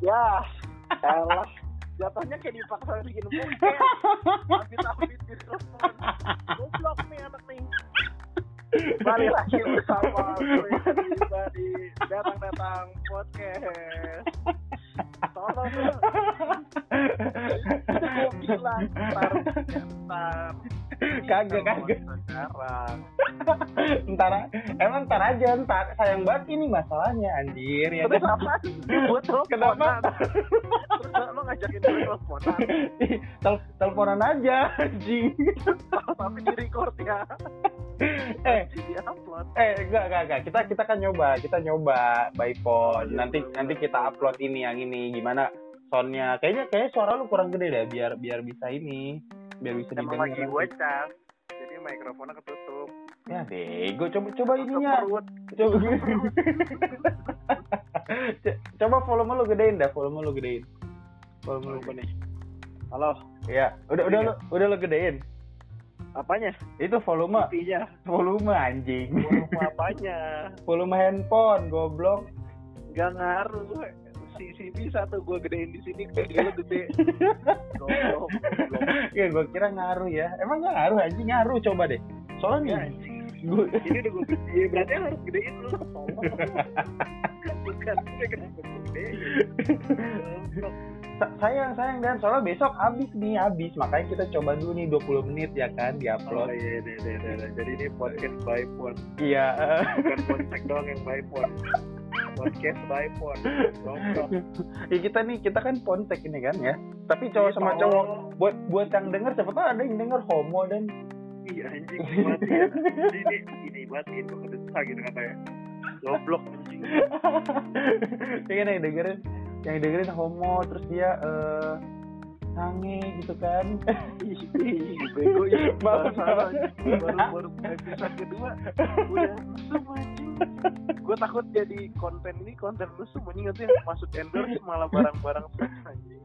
ya elah. Jatuhnya kayak dipaksa bikin podcast. Habis habis di telepon goblok nih anak nih. Balik lagi bersama tiba di datang datang podcast. Tolong dong gue bilang ntar ntar Kagak, kagak. sekarang. Ntar emang ntar aja ntar sayang banget ini masalahnya anjir ya terus kan? Kenapa? teleponan. Terus lo ngajakin gue teleponan. Ih, tel- teleponan aja anjing. Tapi di record ya. Eh eh enggak enggak enggak. Kita kita kan nyoba kita nyoba by phone. Oh, iya, nanti betul, nanti betul, kita upload ini yang ini gimana soundnya. Kayaknya kayaknya suara lu kurang gede deh biar biar bisa ini biar bisa emang didengar lagi cas jadi mikrofonnya ketutup. Ya bego. Coba coba ininya. perut. Coba. Coba volume lu gedein dah volume lu gedein. Volume lu nih halo. Ya udah udah Iya. lu udah lu gedein. Apanya? Itu volume. Intinya volume anjing. Volume apanya? Volume handphone goblok. Gak ngaruh si si bisa tuh gue gedein di sini kayak lo gede. Goblok ya gue kira ngaruh ya. Emang nggak ngaruh anjing? Ngaruh coba deh. Soalnya Ya, gue ini udah gue gede. Ya, berarti harus gedein lu. Bukan gue gue sa- sayang sayang dan. Soalnya besok habis nih habis. Makanya kita coba dulu nih 20 menit ya kan Oh diupload iya, iya, iya, iya, iya. jadi ini podcast by phone. Iya. Eh. bukan podcast doang yang by phone podcast by phone ya kita nih kita kan pontek ini kan ya tapi cowok sama Iya, cowok buat buat yang denger siapa tahu ada yang denger homo dan iya anjing mati ya ini ini matiin gue kedesak gitu katanya goblok anjing ya kan yang dengerin yang dengerin homo terus dia eh sange gitu kan bego ya baru baru baru episode kedua udah anjing gue takut jadi konten ini konten mesum anjing nanti yang masuk endorse malah barang-barang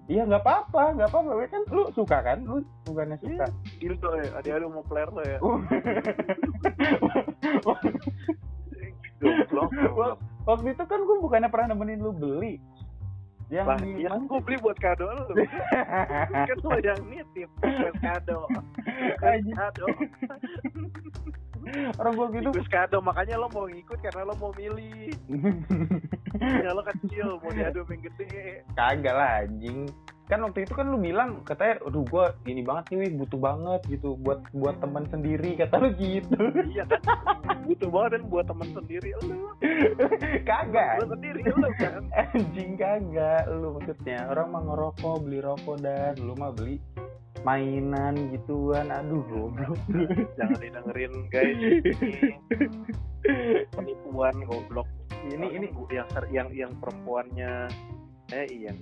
iya nggak apa-apa nggak apa-apa. Kan lu suka kan? Lu bukannya suka? dildo ya. Adik-adik mau player lo ya. Waktu itu kan gue bukannya pernah nemenin lu beli. Yang lah di iya kan gue beli buat kado lo kan lo yang nitip buat kado. Kado orang gue gitu. Terus kado makanya lo mau ngikut karena lo mau milih. Ya lo kecil mau diadu yang gede. Kagak lah anjing. Kan waktu itu kan lu bilang katanya aduh gue ini banget nih butuh banget gitu. Buat buat teman sendiri kata lu gitu. Iya kan? Butuh banget dan buat teman sendiri lo kagak. Lo sendiri lo kan? Anjing kagak. Lu maksudnya orang mah ngerokok beli rokok dan lu mah beli mainan gituan aduh goblok. Jangan didengerin guys. Ini penipuan goblok. Ini ini. Yang yang yang perempuannya eh iya.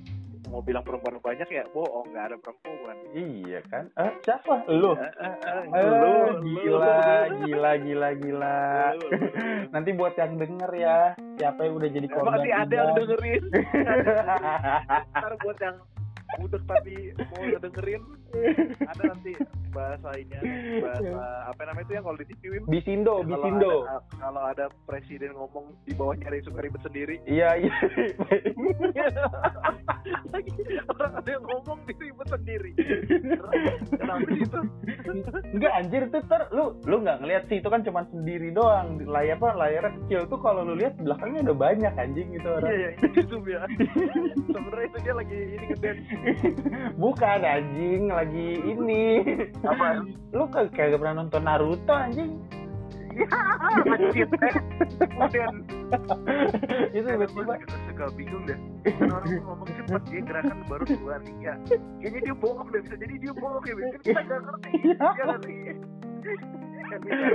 Mau bilang perempuan banyak ya? Bohong nggak ada perempuan. Iya kan? Eh siapa? Lu? Eh, eh, eh, Eh, lu, gila, gila, gila, gila. Nanti buat yang denger ya, siapa yang udah jadi korban sih ada yang dengerin? Ntar buat yang budek tapi mau dengerin ada nanti bahasanya bahasa apa namanya itu yang kalau di TV Wim? Bisindo, Kalau Bisindo. ada, kalau ada presiden ngomong di bawahnya ada yang suka ribet sendiri. Iya, iya. lagi orang ada yang ngomong di ribet sendiri. Kenapa gitu Enggak anjir tuh ter lu lu nggak ngeliat sih itu kan cuma sendiri doang. Layar apa layarnya kecil. Tuh kalau lu lihat belakangnya udah banyak anjing gitu iya orang. Iya di zoom ya sebenarnya itu dia lagi ini gede bukan anjing lagi ini. Apa? Lu kayak kagak pernah nonton Naruto anjing? Eh. kemudian itu tiba-tiba suka, bingung deh. Kan orang tuh ngomong cepet dia gerakan baru dua tiga kayaknya dia bohong deh. Bisa jadi dia bohong ya kan kita gak ngerti. Iya. dia ngerti Kan bisa.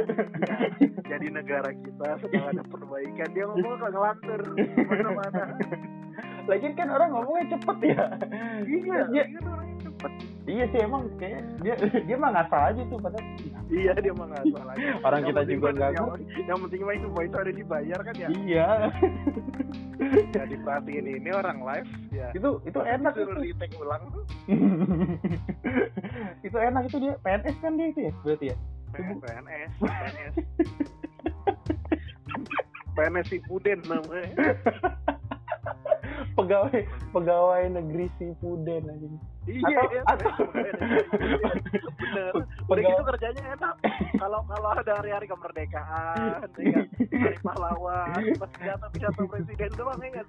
jadi negara kita sedang ada perbaikan. Dia ngomong gak ngelantur. Mana-mana lagian kan orang ngomongnya cepet ya. Iya Iya. dia kan orangnya cepet. Iya sih emang kayak dia dia mah ngasal aja tuh padahal. Iya dia mah gak salah Orang Yang kita juga nggak yang, yang penting mah itu itu ada dibayar kan ya? Iya. Ya diperhatiin ini orang live ya. Itu itu enak suruh itu. di tag ulang itu enak itu dia. PNS kan dia itu ya berarti ya? PNS PNS PNS si Puden namanya pegawai pegawai negeri Sipuden anjing. Iya, Atau- iya, atau- bener. Udah gitu kerjanya enak. Kalau kalau ada hari-hari kemerdekaan, ya kan? hari pahlawan, pas pidato pidato presiden doang ya kan.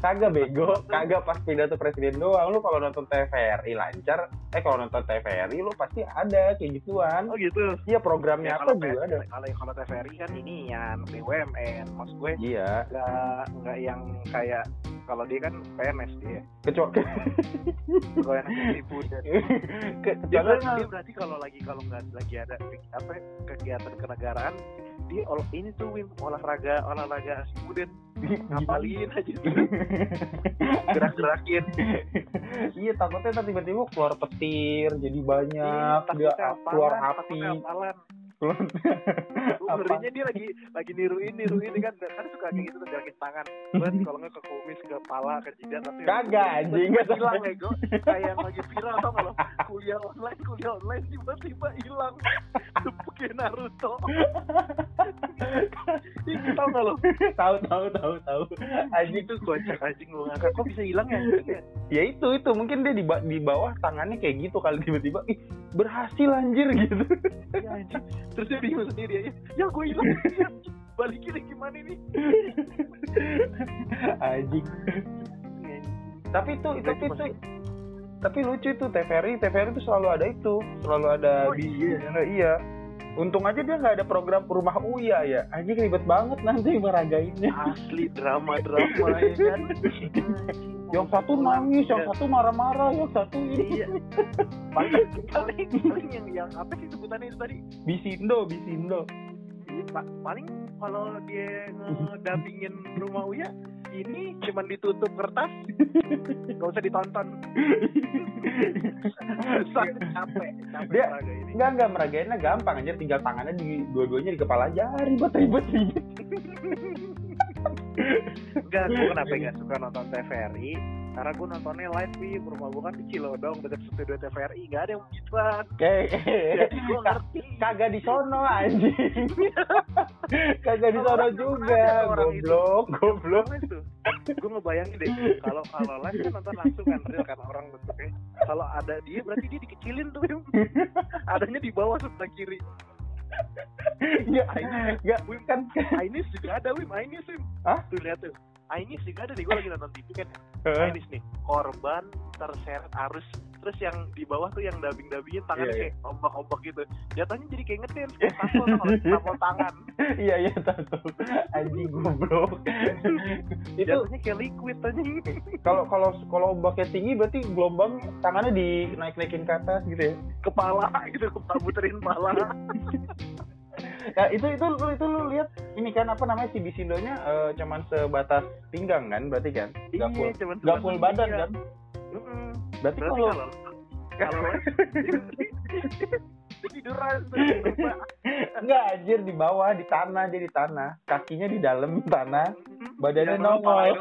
Kagak bego, kagak pas pidato presiden doang. Lu kalau nonton TVRI lancar, eh kalau nonton TVRI lu pasti ada kayak gituan. Oh gitu. Iya programnya Ya, apa juga ada. Kalau kalau TVRI kan ini yang BUMN, maksud gue Iya, nggak nggak yang kayak kalau dia kan PNS dia, kecuali kalau yang ibu dan ke, dia berarti, dia berarti kalau lagi kalau nggak lagi ada apa kegiatan kenegaraan dia ol, ini tuh Wim olahraga olahraga student ngapalin aja gerak-gerakin. Iya takutnya tiba-tiba keluar petir jadi banyak takutnya keluar api. takutnya. Lu Apa? ngerinya dia lagi lagi niruin niruin kan. Kan suka kayak gitu tuh gerakin tangan. Buat kalau nggak ke kumis ke kepala ke jidat tapi Kagak, anjing. tiba-tiba hilang ego kayak lagi viral tau kalau kuliah online kuliah online tiba-tiba hilang. Kayak Naruto itu tau gak lo? Tahu tahu tahu tahu anjing itu kocak anjing lu ngangkat. Kok bisa hilang ya? Ya itu itu. Mungkin dia di, ba- di bawah tangannya kayak gitu kali tiba-tiba ih berhasil anjir gitu. Ya anjing. Terus dia bingung sendiri aja. Ya gue hilang. Ya, balikin lagi gimana nih anjing. Tapi itu itu Itu itu tapi lucu itu TVRI TVRI itu selalu ada itu. Selalu ada Oh, iya. iya untung aja dia nggak ada program rumah Uya ya. Anjing ribet banget nanti meragainnya asli drama drama ya kan? Yang satu nangis yang satu marah-marah yang satu iya ini. Paling paling paling yang yang apa sih sebutannya itu tadi? Bisindo bisindo. Iya, pa- paling kalau dia ngedampingin rumah Uya ini cuman ditutup kertas. Nggak usah ditonton. Susah, capek capek Dia- ini. Enggak, enggak, meragainnya gampang aja, tinggal tangannya di dua-duanya di kepala aja, ribet, ribet, ribet. enggak gue kenapa nggak suka nonton TVRI karena gue nontonnya live di rumah gue kan di Cilodong deket studio TVRI nggak ada yang begituan Kayak, jadi gue ngerti. kagak di sono anjing. kagak di sono juga, goblok, goblok. itu? Gue ngebayangin deh kalau kalau live kan nonton langsung kan real kan orang bentuknya. Kalau ada dia berarti dia dikecilin tuh. Adanya di bawah sebelah kiri. Enggak, enggak, Wim kan, Ainis juga ada Wim. Ainis Wim. Hah? tuh lihat tuh Ainis juga ada nih gue lagi nonton TV kan. Ainis nih korban terseret arus. Terus yang di bawah tuh yang dabing-dabingin tangan Iya, iya. kayak ombak-ombak gitu. Jatuhnya jadi kayak ngedance kayak tampol tampol tangan. Iya, iya, tahu. anjing goblok. itu jatuhnya kayak liquid aja kalau kalau kalau ombaknya tinggi berarti gelombang tangannya dinaik-naikin ke atas gitu ya. kepala gitu. Kepala muterin kepala Nah, itu itu lu itu lu lihat ini kan apa namanya si bisindonya eh, cuman sebatas pinggang kan berarti kan? Gak full, cuman gak full badan kan? Mm-mm. Berarti Berarti kalau kalau tiduran enggak anjir di bawah di tanah jadi tanah, kakinya di dalam tanah, badannya nongol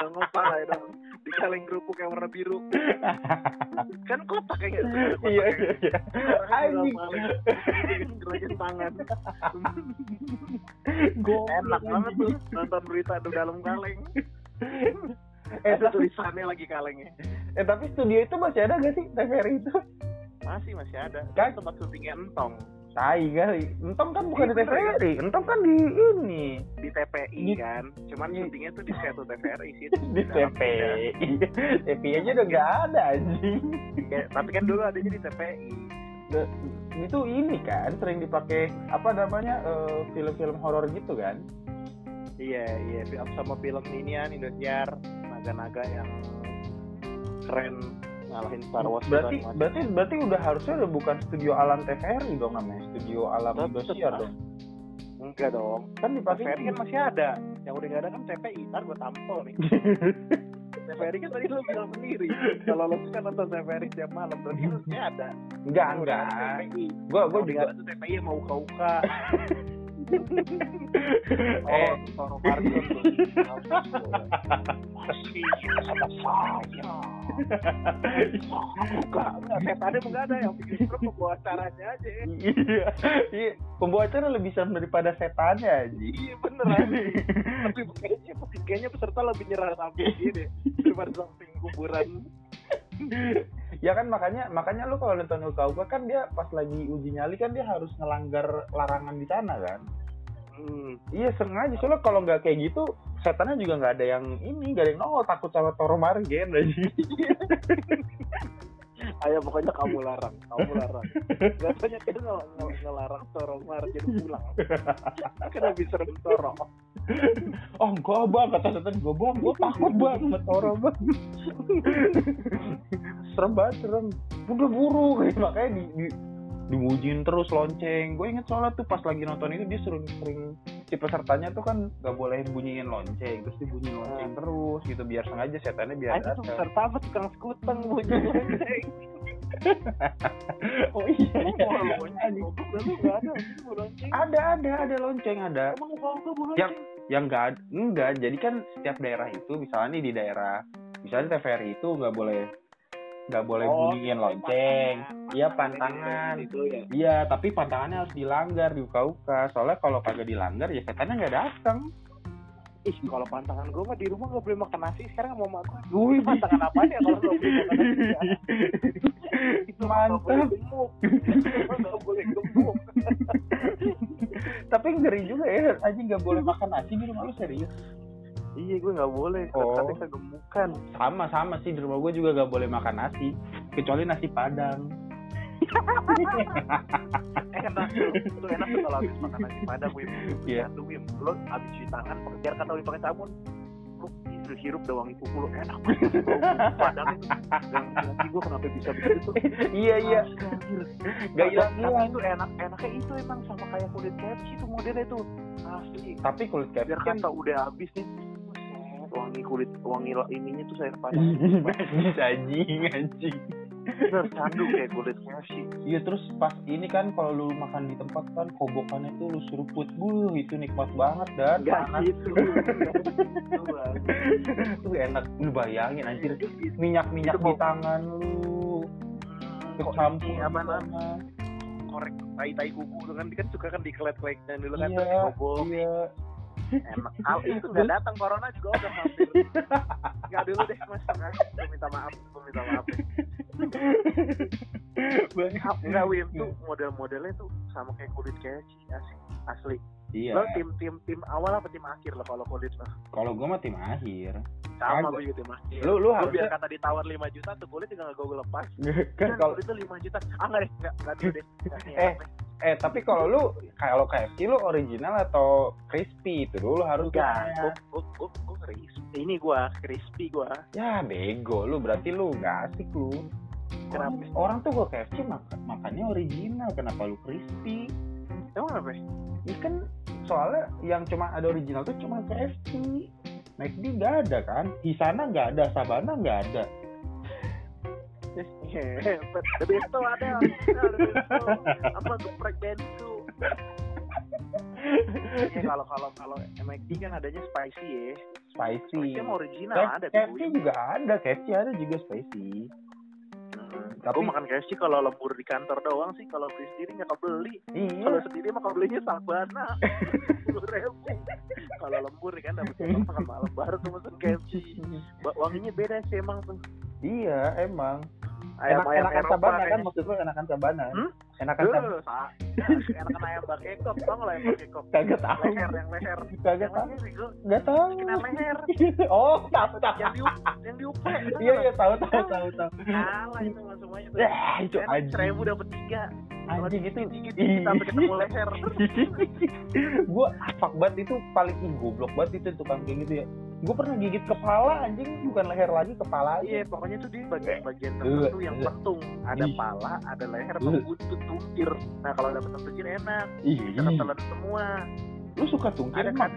nongol. pala ya dong kaleng kerupuk yang warna biru. Kan kotak kayak gitu. Iya iya iya. Anjing. gerakin tangan. Goblok, enak banget tuh nonton berita di dalam kaleng. Eh, ada tulisannya lagi kalengnya. Eh tapi studio itu masih ada gak sih? TVRI itu? masih masih ada kan? tempat syutingnya entong Tai kali. Entong kan bukan di Iya, ya? TVRI, entong kan di ini di TPI Di- kan cuman syutingnya tuh di satu TVRI sih di TPI. TPI aja udah gak ada anjing. Ya, tapi kan dulu adanya di TPI De- itu ini kan sering dipakai apa namanya eh, film-film horor gitu kan iya iya film sama film inian Indosiar naga-naga yang keren ngalahin Star Wars berarti berarti berarti udah harusnya udah bukan studio alam TVRI dong namanya studio alam Indosiar dong. Enggak dong. Kan dipakai TVRI kan masih ada. Yang udah nggak ada kan TPI ntar gue tampol nih. TVRI kan tadi lu bilang sendiri. Kalau lu kan nonton TVRI tiap malam berarti harusnya ada. Enggak enggak Kalau udah juga TPI yang mau uka-uka Oh, Toro Margon. Masih sama saya. Enggak, setannya enggak ada yang bikin serem pembawa acaranya aja. iya iya pembawa acara lebih serem daripada setannya aja Iya bener aja. Tapi kayaknya, kayaknya peserta lebih nyerah sampai gini daripada samping kuburan. ya kan makanya makanya lu kalau nonton UKUK kan dia pas lagi uji nyali kan dia harus ngelanggar larangan di sana kan Hmm. iya sengaja soalnya kalau nggak kayak gitu setannya juga nggak ada yang ini nggak ada yang nongol. Takut sama Toro Margen aja. Ayo pokoknya kamu larang, kamu larang. Biasanya dia ngel ngel ngelarang Toro Margen pulang. Kan lebih serem Toro. oh enggak bang. Kata setan gue bang. Gue takut bang sama Toro bang serem banget serem. Udah buru. Makanya di, di dimujiin terus lonceng. Gue inget soalnya tuh pas lagi nonton itu dia sering sering si pesertanya tuh kan gak boleh bunyiin lonceng terus dibunyiin lonceng terus gitu. Biar sengaja setannya biar datang peserta apa tukang skuteng bunyi lonceng. oh iya. Iya. Ada ada ada ada lonceng ada. Emang yang yang enggak enggak jadi kan setiap daerah itu misalnya nih di daerah misalnya TVRI itu nggak boleh nggak boleh Oh, bunyiin lonceng iya pantangan. Itu ya. iya tapi pantangannya harus dilanggar di uka-uka soalnya kalau kagak dilanggar ya setannya nggak datang Ih, kalau pantangan gue mah di rumah nggak boleh makan nasi. Sekarang mau makan. Itu pantangan apa ya kalau nggak boleh makan nasi? ya? Itu boleh mantap gemuk. Nggak boleh gemuk. tapi ngeri juga ya aja nggak boleh makan nasi di rumah lu serius Iya, gue nggak boleh. Oh. Katanya kegemukan. sama sama sih di rumah gue juga nggak boleh makan nasi kecuali nasi padang Eh, enak tuh. Itu enak tuh kalau habis makan nasi padang, Wim. Iya. Satu, Wim. Lo habis cuci tangan, biar kata Wim pakai sabun. Lo itu hirup dah wangi kuku lo enak banget. Padang itu. Dan nanti gue kenapa bisa begitu iya iya nggak hilang hilang itu enak, enaknya itu emang sama kayak kulit KFC itu modelnya tuh. Asli. tapi kulit KFC Biar kan kata udah habis nih. Wangi kulit, wangi lo ininya tuh padang. Najis anjing anjing. Bener, candu kayak kulit KFC. iya terus pas ini kan kalau lu makan di tempat kan kobokannya tuh lu seruput buh itu nikmat banget dan Enggak panas. gitu. Itu, enak. Lu bayangin anjir. Minyak minyak Itu di tangan lu. Kok kecampur apa sana. korek tai tai kuku kan kan suka kan dikelet keletnya dulu kan iya terus kobok iya enak kalau itu nggak datang corona juga udah hampir. Nggak dulu deh mas. Gua minta maaf gua minta maaf. Banyak. nggak Wim tuh model-modelnya tuh sama kayak kulit KFC asli asli. Iya. Lo tim tim tim awal apa tim akhir lo kalau kulit lo? Kalau gue mah tim akhir. Sama gue juga tim akhir. Lu lu Gua biar kata ditawar 5 juta tuh kulit juga gak gue lepas. Kan kan kalau tuh 5 juta. Ah nggak deh nggak nggak dulu deh. Eh. Eh tapi kalau lu kalau KFC lu original atau crispy? Itu dulu harus enggak ya. gue gue gue crispy. Ini gue crispy gue ya bego. Lu berarti lu gak asik lu. Kenapa? orang, orang tuh gua KFC makan makannya original. Kenapa lu crispy? Emang apa ya? ini kan soalnya yang cuma ada original tuh cuma KFC McD nggak ada kan? Hisana nggak ada Sabana nggak ada The Besto ada. Apa geprek Densu? Ya kalau kalau kalau McD kan adanya spicy ya. spicy Spicy original ada. KFC juga ada KFC ada juga spicy. Tapi- Gue makan KFC kalau lembur di kantor doang sih. Kalau beli sendiri nggak kebeli. iya Kalau sendiri mah kebelinya sabana. Sepuluh ribu. Kalau lembur kan dapat makan malam baru tuh mesen KFC. Wanginya beda sih emang tuh. iya emang Ayam Enak, ayam enakan sabana kan maksud lu enakan sabana Hmm? Enakan sa- enakan ayam bakekok, tau nggak ayam bakekok? kagak tahu Leher, yang leher. kagak tahu gua nggak tahu kena leher. oh tahu tahu Yang diup, yang diupe. iya iya tahu tahu tahu tahu Kalah itu mah semuanya ya itu anjing seribu dapat tiga. Anjing itu Dikit-dikit sampai ketemu leher. gue fuck banget itu paling ih goblok banget itu tukang kayak gitu ya gue pernah gigit kepala anjing bukan leher lagi kepala Iya, pokoknya tuh di bagian-bagian Eh, tertentu yang eh. pentung. Ada pala, ada leher, Eh. sama buntut, tungkir. Nah, kalau dapat tungkir enak. Bisa ketelan semua. lu suka tungkir Ada kan?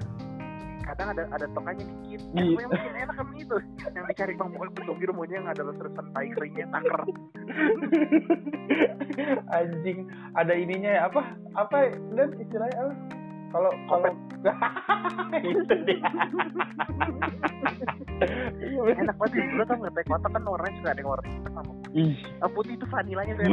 Kadang ada ada tokanya dikit. Iya. Yang mungkin enak kan itu. Yang dicari bang pokoknya tungkir maunya yang ada resesan tai keringnya taker. anjing. Ada ininya ya apa? Apa dan istilahnya apa? Kalau kalau itu dia. Enak banget sih lu tau nggak? Teh kotak kan warnanya juga ada yang warna hitam sama. Ih. Ah, putih itu vanilanya tuh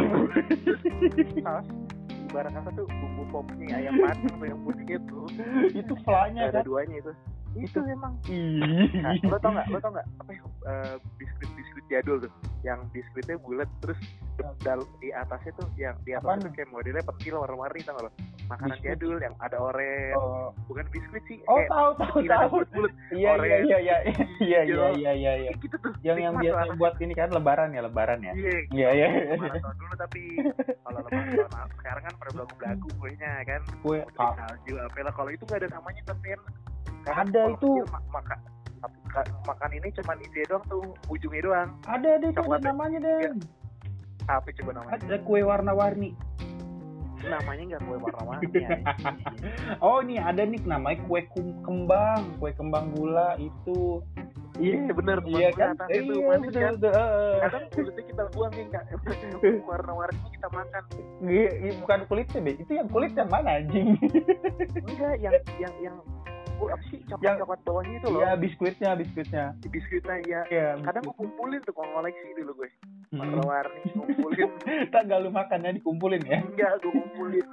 ibarat kata tuh? Bumbu popnya ayam panggang tuh yang putih itu. Itu flanya ada kan duanya itu. Itu emang ih nah, lo tau nggak? Lo tau nggak? Apa ya? Eh, biskuit biskuit jadul tuh. Yang biskuitnya bulat terus dal di atasnya tuh yang di atasnya kayak modelnya pentil warna-warni tau nggak lo makanan Biskuit? jadul yang ada oren oh, bukan biskuit sih oh kayak tahu tahu tahu. bulat-bulat iya iya oren. iya iya iya iya iya iya iya Kayak gitu tuh yang yang Nikmat biasa tuh buat ini kan lebaran ya lebaran ya? Iya, iya iya. Lebaran tahun dulu tapi kalau lebaran sekarang kan pada belagu-belagu kuenya kan? Kue salju apa lah. Kalau itu nggak ada namanya tapi Ada itu. maka makan ini cuman isi doang tuh ujungnya doang. Ada ada itu namanya dan apa coba namanya? Ada kue warna-warni namanya nggak kue warna-warni ya. oh ini ada nih namanya kue kembang kue kembang gula itu. Iya bener iya kan? atasnya tuh iya manis betul kan? eh. kadang kulitnya kita buang ya kak. Warna-warni kita makan. Iya, iya, bukan kulitnya be. Itu yang kulit yang mana anjing? Enggak yang yang yang oh, apa sih? Coklat coklat bawahnya itu loh. iya biskuitnya. Biskuitnya biskuitnya ya iya kadang gue kumpulin tuh kalau ngoleksi dulu gue warna-warni kumpulin. Tak gak lu makan ya dikumpulin ya? Enggak gue kumpulin.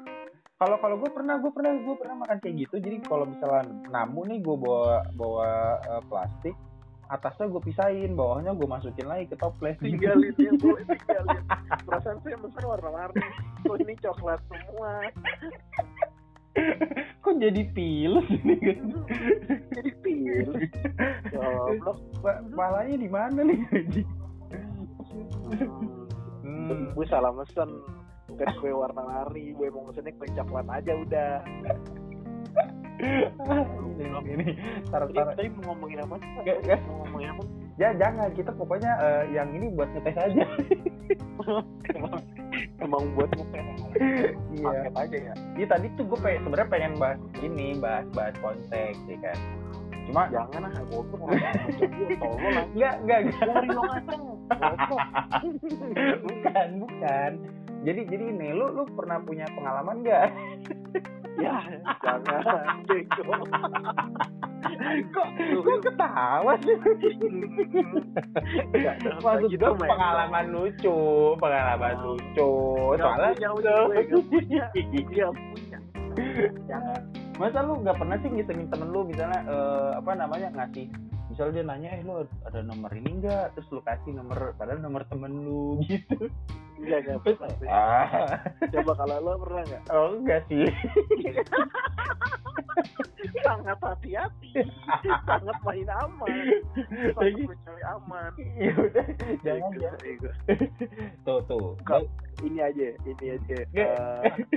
Kalau kalau gue pernah gue pernah gue pernah makan kayak gitu. Jadi kalau misalnya namu nih gue bawa bawa eh, plastik atasnya gue pisahin bawahnya gue masukin lagi ke toples. Tinggalin ya boleh tinggalin. Perasaan saya pesan warna-warni. Kok ini coklat semua kok jadi pilus ini? Kan jadi pil goblok. Palanya di mana nih? Hmm. gue salah mesen. Bukan kue warna-warni gue mau mesennya kue coklat aja udah. Ini tar Tadi, tar tadi mau ngomongin apa? Nggak, nggak. mau ngomongin apa? Ya jangan. Kita pokoknya eh, yang ini buat ngetes aja emang buat ngepet iya. paket aja ya. Iya tadi tuh gue pengen sebenarnya pengen bahas ini bahas bahas konteks ya kan. Cuma jangan ah gue tolong lah. Enggak enggak enggak Ngeri lo ngaceng bukan bukan. Jadi jadi ini lu lu pernah punya pengalaman nggak ya jangan bego. Kok kok ketawa sih? Nggak maksud gitu, pengalaman lucu pengalaman Oh. lucu. Soalnya punya, punya. Jangan. Masa lu nggak pernah sih ngisengin temen lu? Misalnya eh, apa namanya ngasih misalnya dia nanya eh lu ada nomor ini enggak terus lu kasih nomor padahal nomor temen lu gitu. Enggak enggak pernah sih. ah. Coba kalau lo pernah nggak? Oh enggak sih. Sangat hati-hati. Sangat main aman. Sangat mencari aman. Ya udah jangan jangan bego. tuh tuh. Kak. Ini aja ini aja. Eh,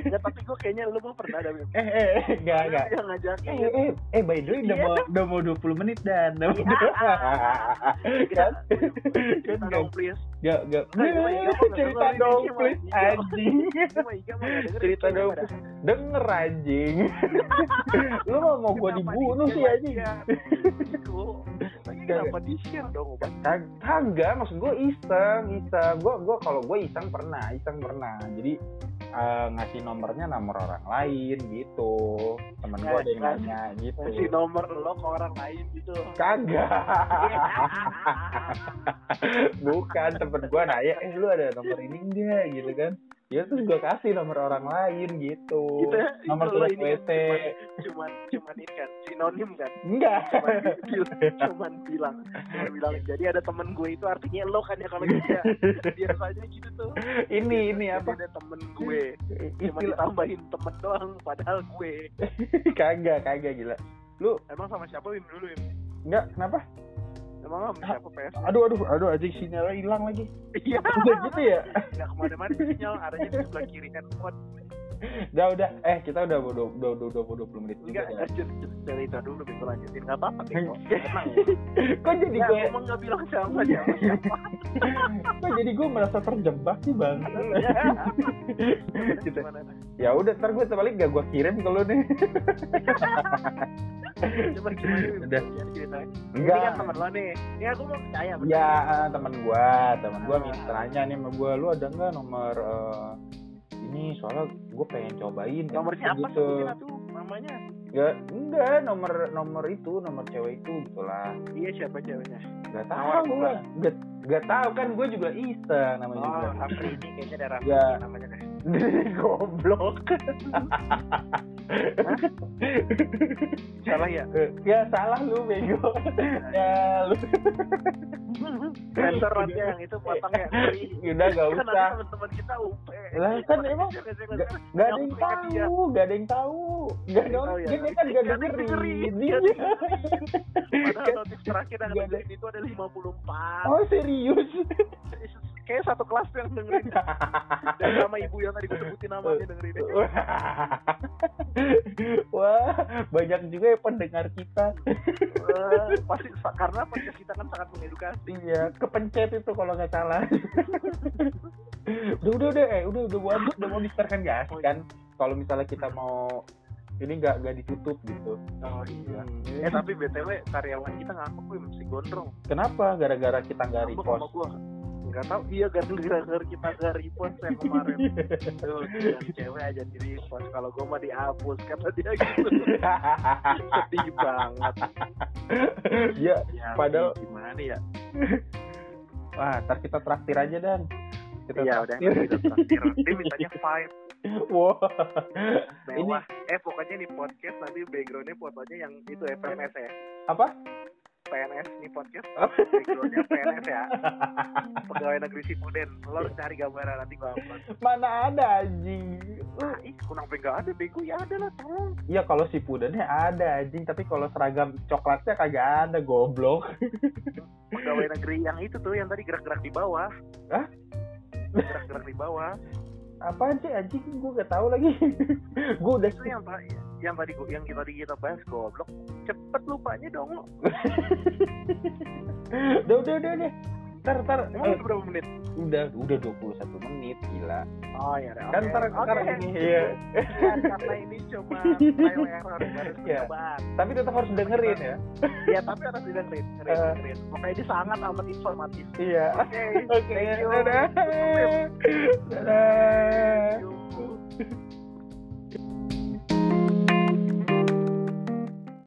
ya tapi gue kayaknya lu mah pernah ada eh eh eh, enggak enggak yang ngajakin eh eh eh by the way udah Iya. mau udah mau 20 menit dan udah mau kan kan dong please Gak, gak. Cerita dong, please, anjing. Cerita dong. Denger anjing. Lu mau mau Kenapa dibunuh sih anjing. Ya? Lagi kenapa di share dong obat Kag- Kagak, maksud gua iseng, iseng. Gua gua kalau gua iseng pernah, iseng pernah. Jadi eh, ngasih nomornya nomor orang lain gitu. Temen gua ada yang Ngasih- nanya gitu. kasih nomor lo ke orang lain gitu Kagak. Bukan temen gua nanya, eh lu ada nomor ini enggak gitu kan? Ya terus gua kasih nomor orang lain gitu. Gitu ya, nomor itu lo tulis ini WC. cuman cuman ini kan sinonim kan Enggak. cuman bilang cuman bilang cuman bilang jadi ada temen gue itu artinya lo kan ya kalau gitu ya biasanya gitu tuh ini ini Jadi apa? ada temen gue cuma ditambahin temen doang padahal gue kagak kagak gila. Lu emang sama siapa Wim dulu Wim enggak kenapa? Sama siapa PS Aduh aduh aduh anjing sinyalnya hilang lagi. iya Udah gitu ya? nggak ke mana-mana sinyal adanya di sebelah kiri handphone Udah udah eh kita udah udah udah udah udah udah puluh menit juga enggak ya. cerita dulu Bego lanjutin nggak apa-apa Bego tenang Kok jadi ya gue ngomong nggak bilang siapa siapa siapa kok jadi gue merasa terjebak sih bang? Gitu. Gimana, Nah? Ya udah ntar gue balik gak gue kirim ke lu nih. Coba gimana? Udah. Ceritain. Ini Enggak. kan temen lo nih. Ini aku mau percaya. bener. Ya teman gua, teman gua Ah. minta nih sama gua, lu ada nggak nomor eh, ini soalnya gue pengen cobain kan Nomor siapa gitu. tuh namanya? Gak, enggak nomor nomor itu nomor cewek itu gitu lah Iya siapa ceweknya? Gak tahu lah Gak, gak tahu kan gue juga iseng namanya Oh, juga Raffi ini kayaknya ada Raffi Ya. namanya deh. goblok Salah ya? ya salah lu bego ya lu Sensor nanti yang itu potong ya. Udah gak Kan usah teman-teman kita UP. Lah, kan emang Gak, ada yang tahu, gak ada yang tahu, gak ada ya. yang kan gak dengerin. Padahal notif terakhir yang dengerin itu ada 54. Oh serius? Kayak satu kelas tuh yang dengerin. Dan sama ibu yang tadi gue sebutin namanya dengerin. Wah, banyak juga ya pendengar kita. Wah, pasti karena podcast kita kan sangat mengedukasi. Iya, kepencet itu kalau nggak salah. udah, udah, udah, eh, udah, udah, udah, udah mau diserahkan gas kan? Kalau misalnya kita mau ini nggak nggak ditutup gitu. Oh iya. Hmm, Eh tapi btw karyawan kita ngambek gue mesti gondrong. Kenapa? Gara-gara kita nggak sama repost. Gue. Enggak tahu iya gara-gara kita nggak repost yang kemarin. Tuh, cewek aja di repost. Kalau gue mah dihapus kata dia gitu. Sedih banget. ya, Ya, Padahal- gimana ya? wah, ntar kita traktir aja dan. Kita Iya udah kita traktir. Dia mintanya five Wah. mewah. Eh pokoknya nih podcast nanti backgroundnya fotonya yang itu PNS ya. Apa? PNS nih podcast backgroundnya PNS ya. Pegawai negeri Sipuden. Lo harus cari gambaran nanti gua upload. Mana ada anjing? Ah, ih, kunang bego ada, bego ya ada lah, tolong. Ya kalau si pudennya ada anjing, tapi kalau seragam coklatnya kagak ada goblok. Pegawai negeri yang itu tuh, yang tadi gerak-gerak di bawah. Hah? Gerak-gerak di bawah. Apaan sih anjing? Gue gak tahu lagi. gue udah Itu yang tadi, yang tadi gua- yang kita kita bahas goblok. Cepet lupanya dong lo. udah udah udah udah. Ntar ntar Emang udah berapa menit? udah udah 21 menit gila. Oh iya, udah, Kan ntar Oke. sekarang ini iya. Ya, karena ini cuma trial error baru Iya. percobaan. Tapi tetap harus dengerin ya. Ya tapi harus didengerin, dengerin, Eh. dengerin. Pokoknya ini sangat amat informatif. Iya. Oke, Oke, thank you. dadah. Dadah. You.